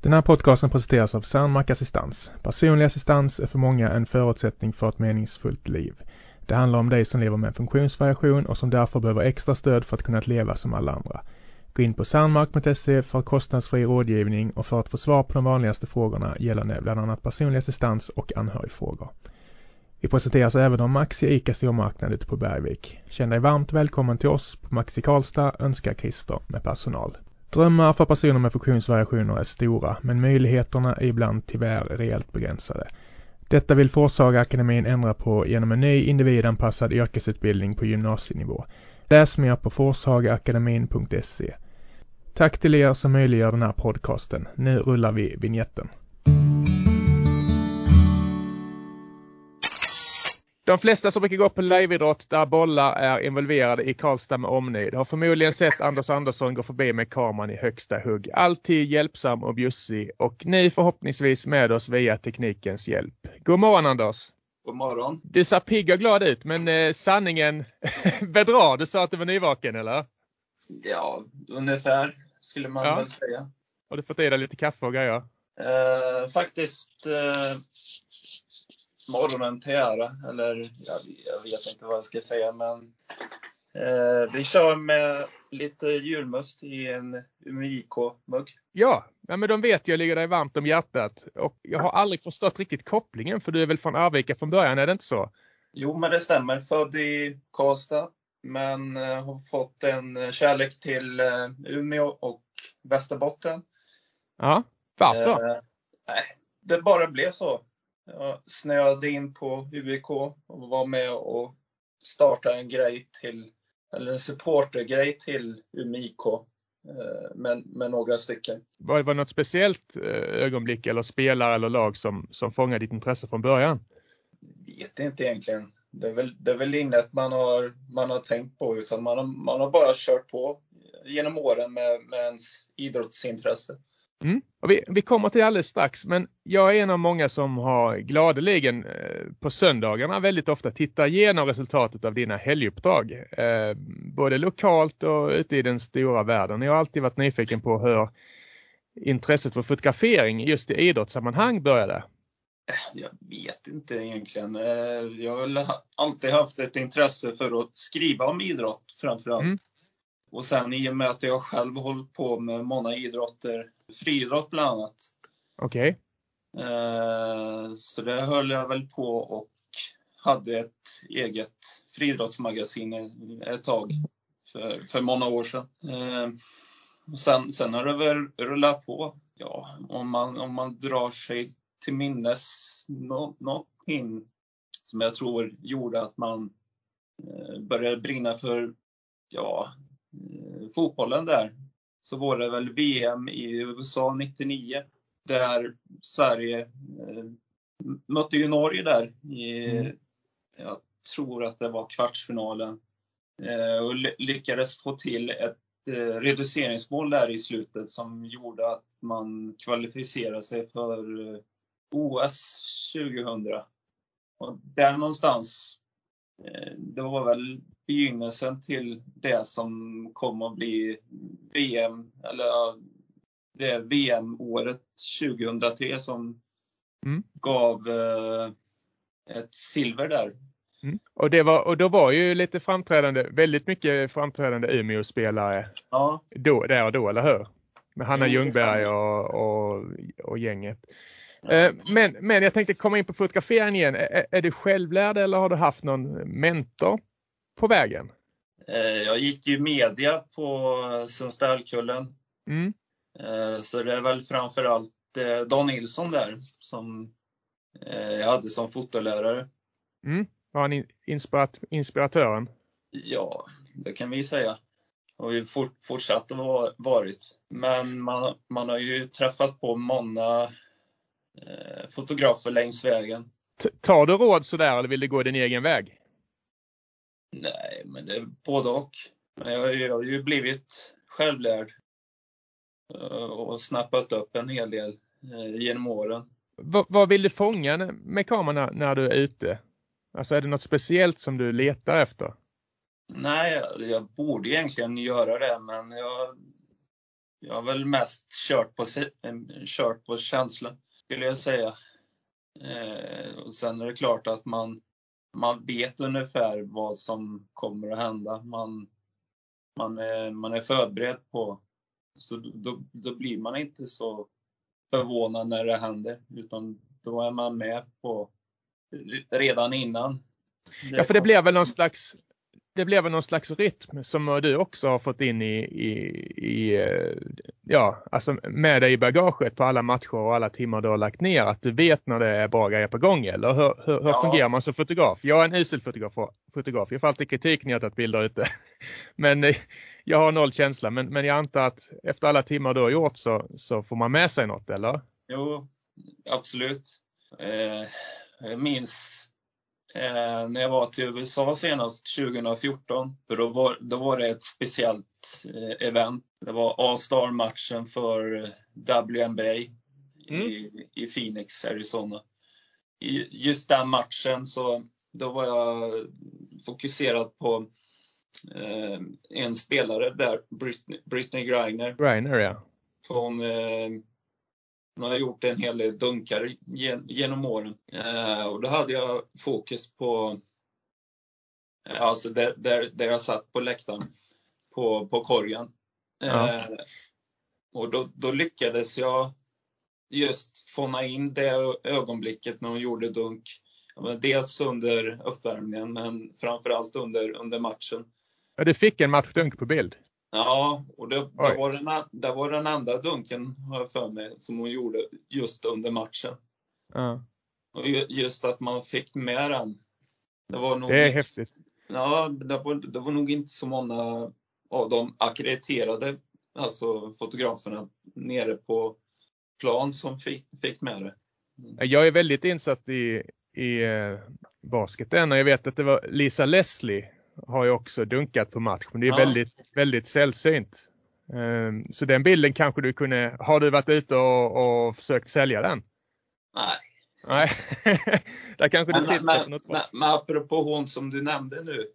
Den här podcasten presenteras av Sandmark Assistans. Personlig assistans är för många en förutsättning för ett meningsfullt liv. Det handlar om dig som lever med en funktionsvariation och som därför behöver extra stöd för att kunna leva som alla andra. Gå in på sandmark.se för kostnadsfri rådgivning och för att få svar på de vanligaste frågorna gällande bland annat personlig assistans och anhörigfrågor. Vi presenteras även av Maxi ICA stormarknad ute på Bergvik. Känn dig varmt välkommen till oss på Maxi Karlstad önskar Christer med personal. Drömmar för personer med funktionsvariationer är stora, men möjligheterna är ibland tyvärr rejält begränsade. Detta vill Forshagaakademin ändra på genom en ny individanpassad yrkesutbildning på gymnasienivå. Läs mer på forshagaakademin.se. Tack till er som möjliggör den här podcasten. Nu rullar vi vignetten. De flesta som brukar gå på liveidrott där bollar är involverade i Karlstad med omnejd har förmodligen sett Anders Andersson gå förbi med kameran i högsta hugg. Alltid hjälpsam och bjussig och nu förhoppningsvis med oss via teknikens hjälp. God morgon Anders! God morgon! Du ser pigg och glad ut men eh, sanningen bedrar. Du sa att du var nyvaken eller? Ja, ungefär skulle man ja. väl säga. Har du fått i dig lite kaffe och grejer? Eh, faktiskt eh, morgonen till ära. Eller jag, jag vet inte vad jag ska säga, men eh, vi kör med lite julmust i en UMIK-mugg. Ja, men de vet jag ligger dig varmt om hjärtat. Och jag har aldrig förstått riktigt kopplingen, för du är väl från Arvika från början, är det inte så? Jo, men det stämmer. Född i Karlstad, men eh, har fått en kärlek till eh, Umeå och Västerbotten. Ja, varför? Eh, nej, det bara blev så. Jag snöade in på UIK och var med och startade en grej till, eller en supportergrej till UMIK eh, med, med några stycken. Var det var något speciellt eh, ögonblick eller spelare eller lag som, som fångade ditt intresse från början? Vet inte egentligen. Det är väl, det är väl inget man har, man har tänkt på utan man har, man har bara kört på genom åren med, med ens idrottsintresse. Mm. Och vi, vi kommer till alldeles strax men jag är en av många som har gladeligen eh, på söndagarna väldigt ofta tittat igenom resultatet av dina helguppdrag. Eh, både lokalt och ute i den stora världen. Jag har alltid varit nyfiken på hur intresset för fotografering just i idrottssammanhang började. Jag vet inte egentligen. Eh, jag har alltid haft ett intresse för att skriva om idrott framförallt. Mm. Och sen i och med att jag själv hållit på med många idrotter, friidrott bland annat. Okej. Okay. Eh, så det höll jag väl på och hade ett eget friidrottsmagasin ett tag för, för många år sedan. Eh, sen, sen har det väl rullat på. Ja, om man, om man drar sig till minnes någonting som jag tror gjorde att man eh, började brinna för ja, fotbollen där så var det väl VM i USA 99 där Sverige eh, mötte ju Norge där i, mm. jag tror att det var kvartsfinalen eh, och lyckades få till ett eh, reduceringsmål där i slutet som gjorde att man kvalificerade sig för eh, OS 2000. Och där någonstans, eh, det var väl begynnelsen till det som kommer att bli VM, eller det VM-året 2003 som mm. gav eh, ett silver där. Mm. Och, det var, och då var ju lite framträdande, väldigt mycket framträdande Umeå-spelare ja. då, där och då, eller hur? Med Hanna mm, Ljungberg och, och, och gänget. Ja. Eh, men, men jag tänkte komma in på fotograferingen igen. Är, är du självlärd eller har du haft någon mentor på vägen? Eh, jag gick ju media på Sundstallkullen. Mm. Eh, så det är väl framförallt eh, Dan Nilsson där som jag hade som fotolärare. Mm. Var han inspirat inspiratören? Ja, det kan vi säga. Och vi fort, fortsatt att varit. Men man, man har ju träffat på många fotografer längs vägen. T tar du råd sådär eller vill du gå din egen väg? Nej, men det är både och. Men jag, jag har ju blivit självlärd eh, och snappat upp en hel del eh, genom åren. V vad vill du fånga med kameran när du är ute? Alltså är det något speciellt som du letar efter? Nej, jag borde egentligen göra det, men jag, jag har väl mest kört på, kört på känsla, skulle jag säga. Eh, och sen är det klart att man, man vet ungefär vad som kommer att hända. Man, man, är, man är förberedd på, så då, då blir man inte så förvånad när det händer, utan då är man med på redan innan. Ja, för det blev väl någon slags det blev någon slags rytm som du också har fått in i, i, i, eh, ja, alltså med dig i bagaget på alla matcher och alla timmar du har lagt ner. Att du vet när det är bra grejer på gång eller hur, hur, hur ja. fungerar man som fotograf? Jag är en usel fotograf, fotograf. Jag får alltid kritik när jag tagit bilder ute. Men eh, jag har noll känsla. Men, men jag antar att efter alla timmar du har gjort så, så får man med sig något eller? Jo, absolut. Eh, jag minns eh, när jag var till USA senast 2014. För då var, då var det ett speciellt eh, event. Det var All-Star-matchen för WNBA mm. i, i Phoenix, Arizona. I just den matchen så då var jag fokuserad på eh, en spelare där, Britney, Britney Griner. Griner ja. Hon, eh, hon har gjort en hel del dunkar genom åren. Eh, och då hade jag fokus på, eh, alltså där, där, där jag satt på läktaren, på, på korgen. Ja. Eh, och då, då lyckades jag just fånga in det ögonblicket när hon gjorde dunk. Dels under uppvärmningen men framförallt under, under matchen. Ja, du fick en matchdunk på bild? Ja, och det, det, var den, det var den enda dunken, har jag för mig, som hon gjorde just under matchen. Ja. Och just att man fick med den. Det, var nog det är häftigt. Ja, det var, det var nog inte så många av de akkrediterade, alltså fotograferna, nere på plan som fick, fick med det. Jag är väldigt insatt i, i eh, basketen och jag vet att det var Lisa Leslie har ju också dunkat på match. Men det är ja. väldigt, väldigt sällsynt. Um, så den bilden kanske du kunde, har du varit ute och, och försökt sälja den? Nej. Nej, där kanske du sitter men, på något men, men apropå hon som du nämnde nu.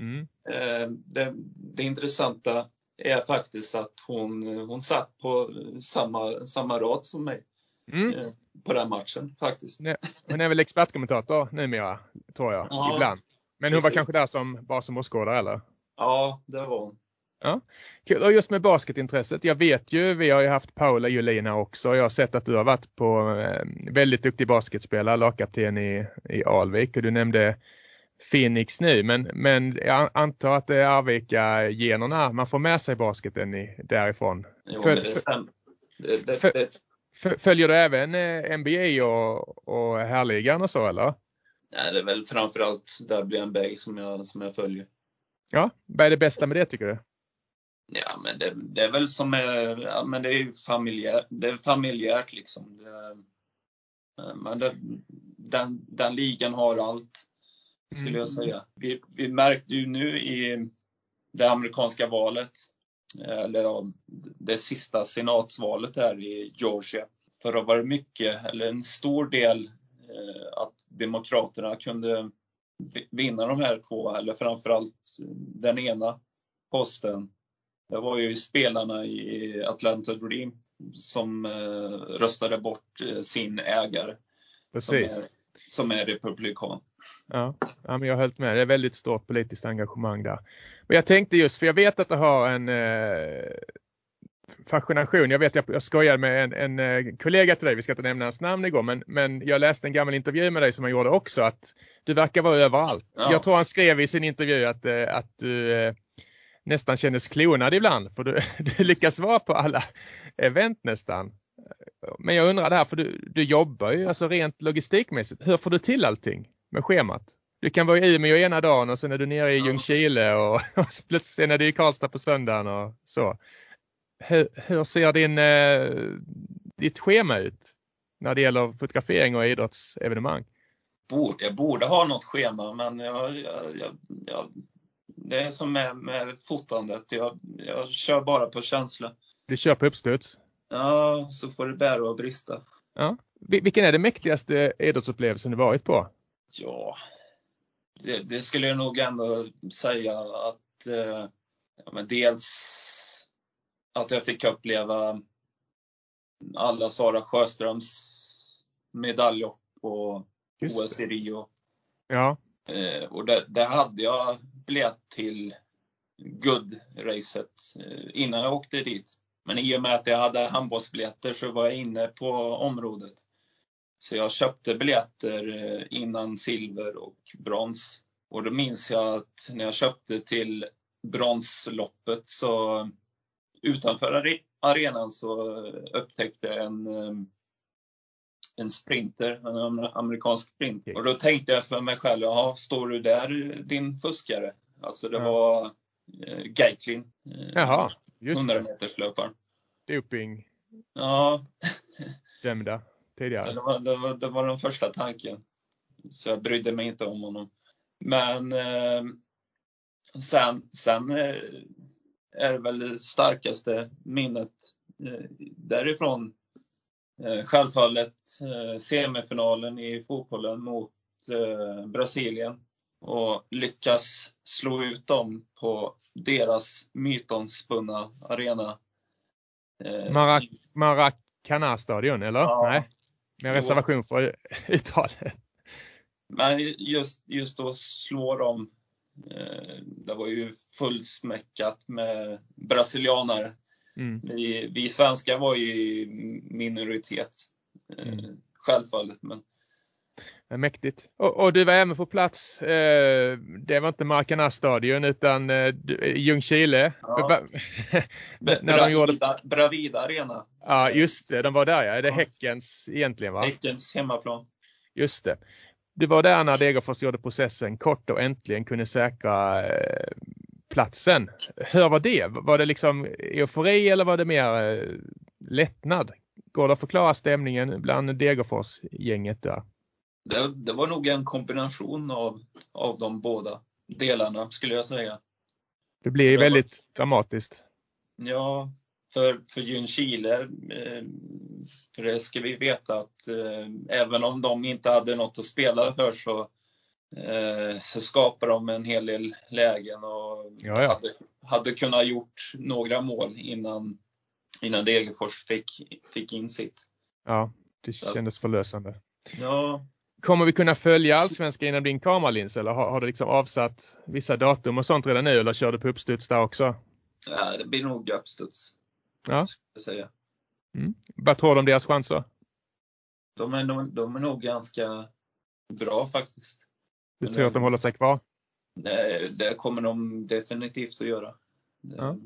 Mm. Eh, det, det intressanta är faktiskt att hon, hon satt på samma, samma rad som mig. Mm. Eh, på den matchen faktiskt. hon är väl expertkommentator numera, tror jag, ja, ibland. Men hon var kanske där som, bara som åskådare eller? Ja, det var hon. Ja, kul. Och just med basketintresset. Jag vet ju, vi har ju haft Paula Julina också. Jag har sett att du har varit på eh, väldigt duktig basketspelare, lagkapten i, i Alvik och du nämnde Phoenix nu. Men, men jag antar att det är Arvika-generna man får med sig basketen i, därifrån. Jo, Föl, det det, det, följer du även eh, NBA och, och härligan och så eller? Nej, det är väl framförallt WNBA som jag, som jag följer. Ja, vad är det bästa med det tycker du? Ja, men det, det är väl som, ja, men det är familjärt, det är familjärt liksom. Det, men det, den, den ligan har allt, skulle mm. jag säga. Vi, vi märkte ju nu i det amerikanska valet, eller ja, det sista senatsvalet här i Georgia. För det var mycket, eller en stor del Eh, att Demokraterna kunde vinna de här två, eller framförallt den ena posten. Det var ju spelarna i Atlanta Dream som eh, röstade bort eh, sin ägare. Precis. Som är, som är republikan. Ja, ja men jag har helt med. Det är väldigt stort politiskt engagemang där. Men jag tänkte just, för jag vet att du har en eh, fascination. Jag vet, jag, jag skojade med en, en, eh, kollega till dig, vi ska inte nämna hans namn igår, men, men jag läste en gammal intervju med dig som han gjorde också, att du verkar vara överallt. Ja. Jag tror han skrev i sin intervju att, eh, att du eh, nästan kändes klonad ibland, för du, du lyckas vara på alla event nästan. Men jag undrar det här, för du, du jobbar ju alltså rent logistikmässigt. Hur får du till allting med schemat? Du kan vara i Umeå ena dagen och sen är du nere i Ljungskile och, och plötsligt är du i Karlstad på söndagen och så hur, hur ser din, eh, ditt schema ut när det gäller fotografering och idrottsevenemang? Borde, jag borde ha något schema men jag, jag, jag, det är som med, med fotandet. Jag, jag kör bara på känsla. Du kör på uppstuds? Ja, så får det bära och brista. Ja. Vilken är den mäktigaste idrottsupplevelsen du varit på? Ja, det, det skulle jag nog ändå säga att eh, ja, men dels att jag fick uppleva alla Sara Sjöströms medaljer på OS i Rio. Ja. Eh, och det, det, hade jag biljett till Good-racet eh, innan jag åkte dit. Men i och med att jag hade handbollsbiljetter så var jag inne på området. Så jag köpte biljetter eh, innan silver och brons. Och då minns jag att när jag köpte till bronsloppet så utanför arenan så upptäckte en, eh, en sprinter, en amerikansk sprinter. Och då tänkte jag för mig själv, jaha, står du där din fuskare? Alltså det var eh, Geitlin. Eh, jaha, just 100 meters löparen. Doping. Ja. Dömda tidigare. Det var, det, var, det var den första tanken. Så jag brydde mig inte om honom. Men eh, sen, sen eh, är väl det starkaste minnet eh, därifrån. Eh, självfallet eh, semifinalen i fotbollen mot Brasilien och lyckas slå ut dem på deras mytomspunna arena. Marac Maracana-stadion, eller? Ja. Nej, med reservation för uttalet. Men just, just att slå dem Eh, det var ju fullsmäckat med brasilianare. Mm. Vi, vi svenskar var ju i minoritet, eh, mm. självfallet. Men... Mäktigt. Och, och, du var även på plats, eh, det var inte Maracana-stadion utan eh, Ljungskile. Ja. när Bravida, de gjorde... Bravida Arena. Ja, just det. De var där ja. Är det ja. Häckens egentligen va? Häckens hemmaplan. Just det. Det var där när Degerfors gjorde processen kort och äntligen kunde säkra eh, platsen. Hur var det? Var det liksom eufori eller var det mer eh, lättnad? Går det att förklara stämningen bland Degerfors-gänget där? Det, det, var nog en kombination av, av de båda delarna skulle jag säga. Det blir väldigt dramatiskt. Ja, för, för Ljungskile, eh, för det ska vi veta att eh, även om de inte hade något att spela för så, eh, så skapade de en hel del lägen och ja, ja. Hade, hade kunnat gjort några mål innan, innan Degerfors fick, fick in sitt. Ja, det kändes förlösande. Ja. Kommer vi kunna följa allsvenskan genom din kameralins eller har, har du liksom avsatt vissa datum och sånt redan nu eller kör du på uppstuds där också? Ja, det blir nog uppstuds. Ja. Säga. Mm. Vad tror du om deras chanser? De är, de, de är nog ganska bra faktiskt. Du tror att de håller sig kvar? Det, det kommer de definitivt att göra. Ja.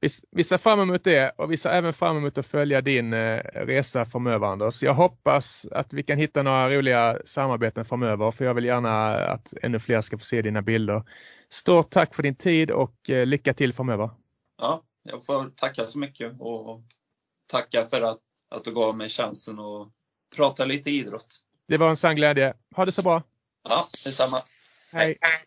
Vi, vi ser fram emot det och vi ser även fram emot att följa din eh, resa framöver Anders. Jag hoppas att vi kan hitta några roliga samarbeten framöver för jag vill gärna att ännu fler ska få se dina bilder. Stort tack för din tid och eh, lycka till framöver. Ja, jag får tacka så mycket och tacka för att, att du gav mig chansen att prata lite idrott. Det var en sann glädje. Ha det så bra! Ja, detsamma. Hej. Hej.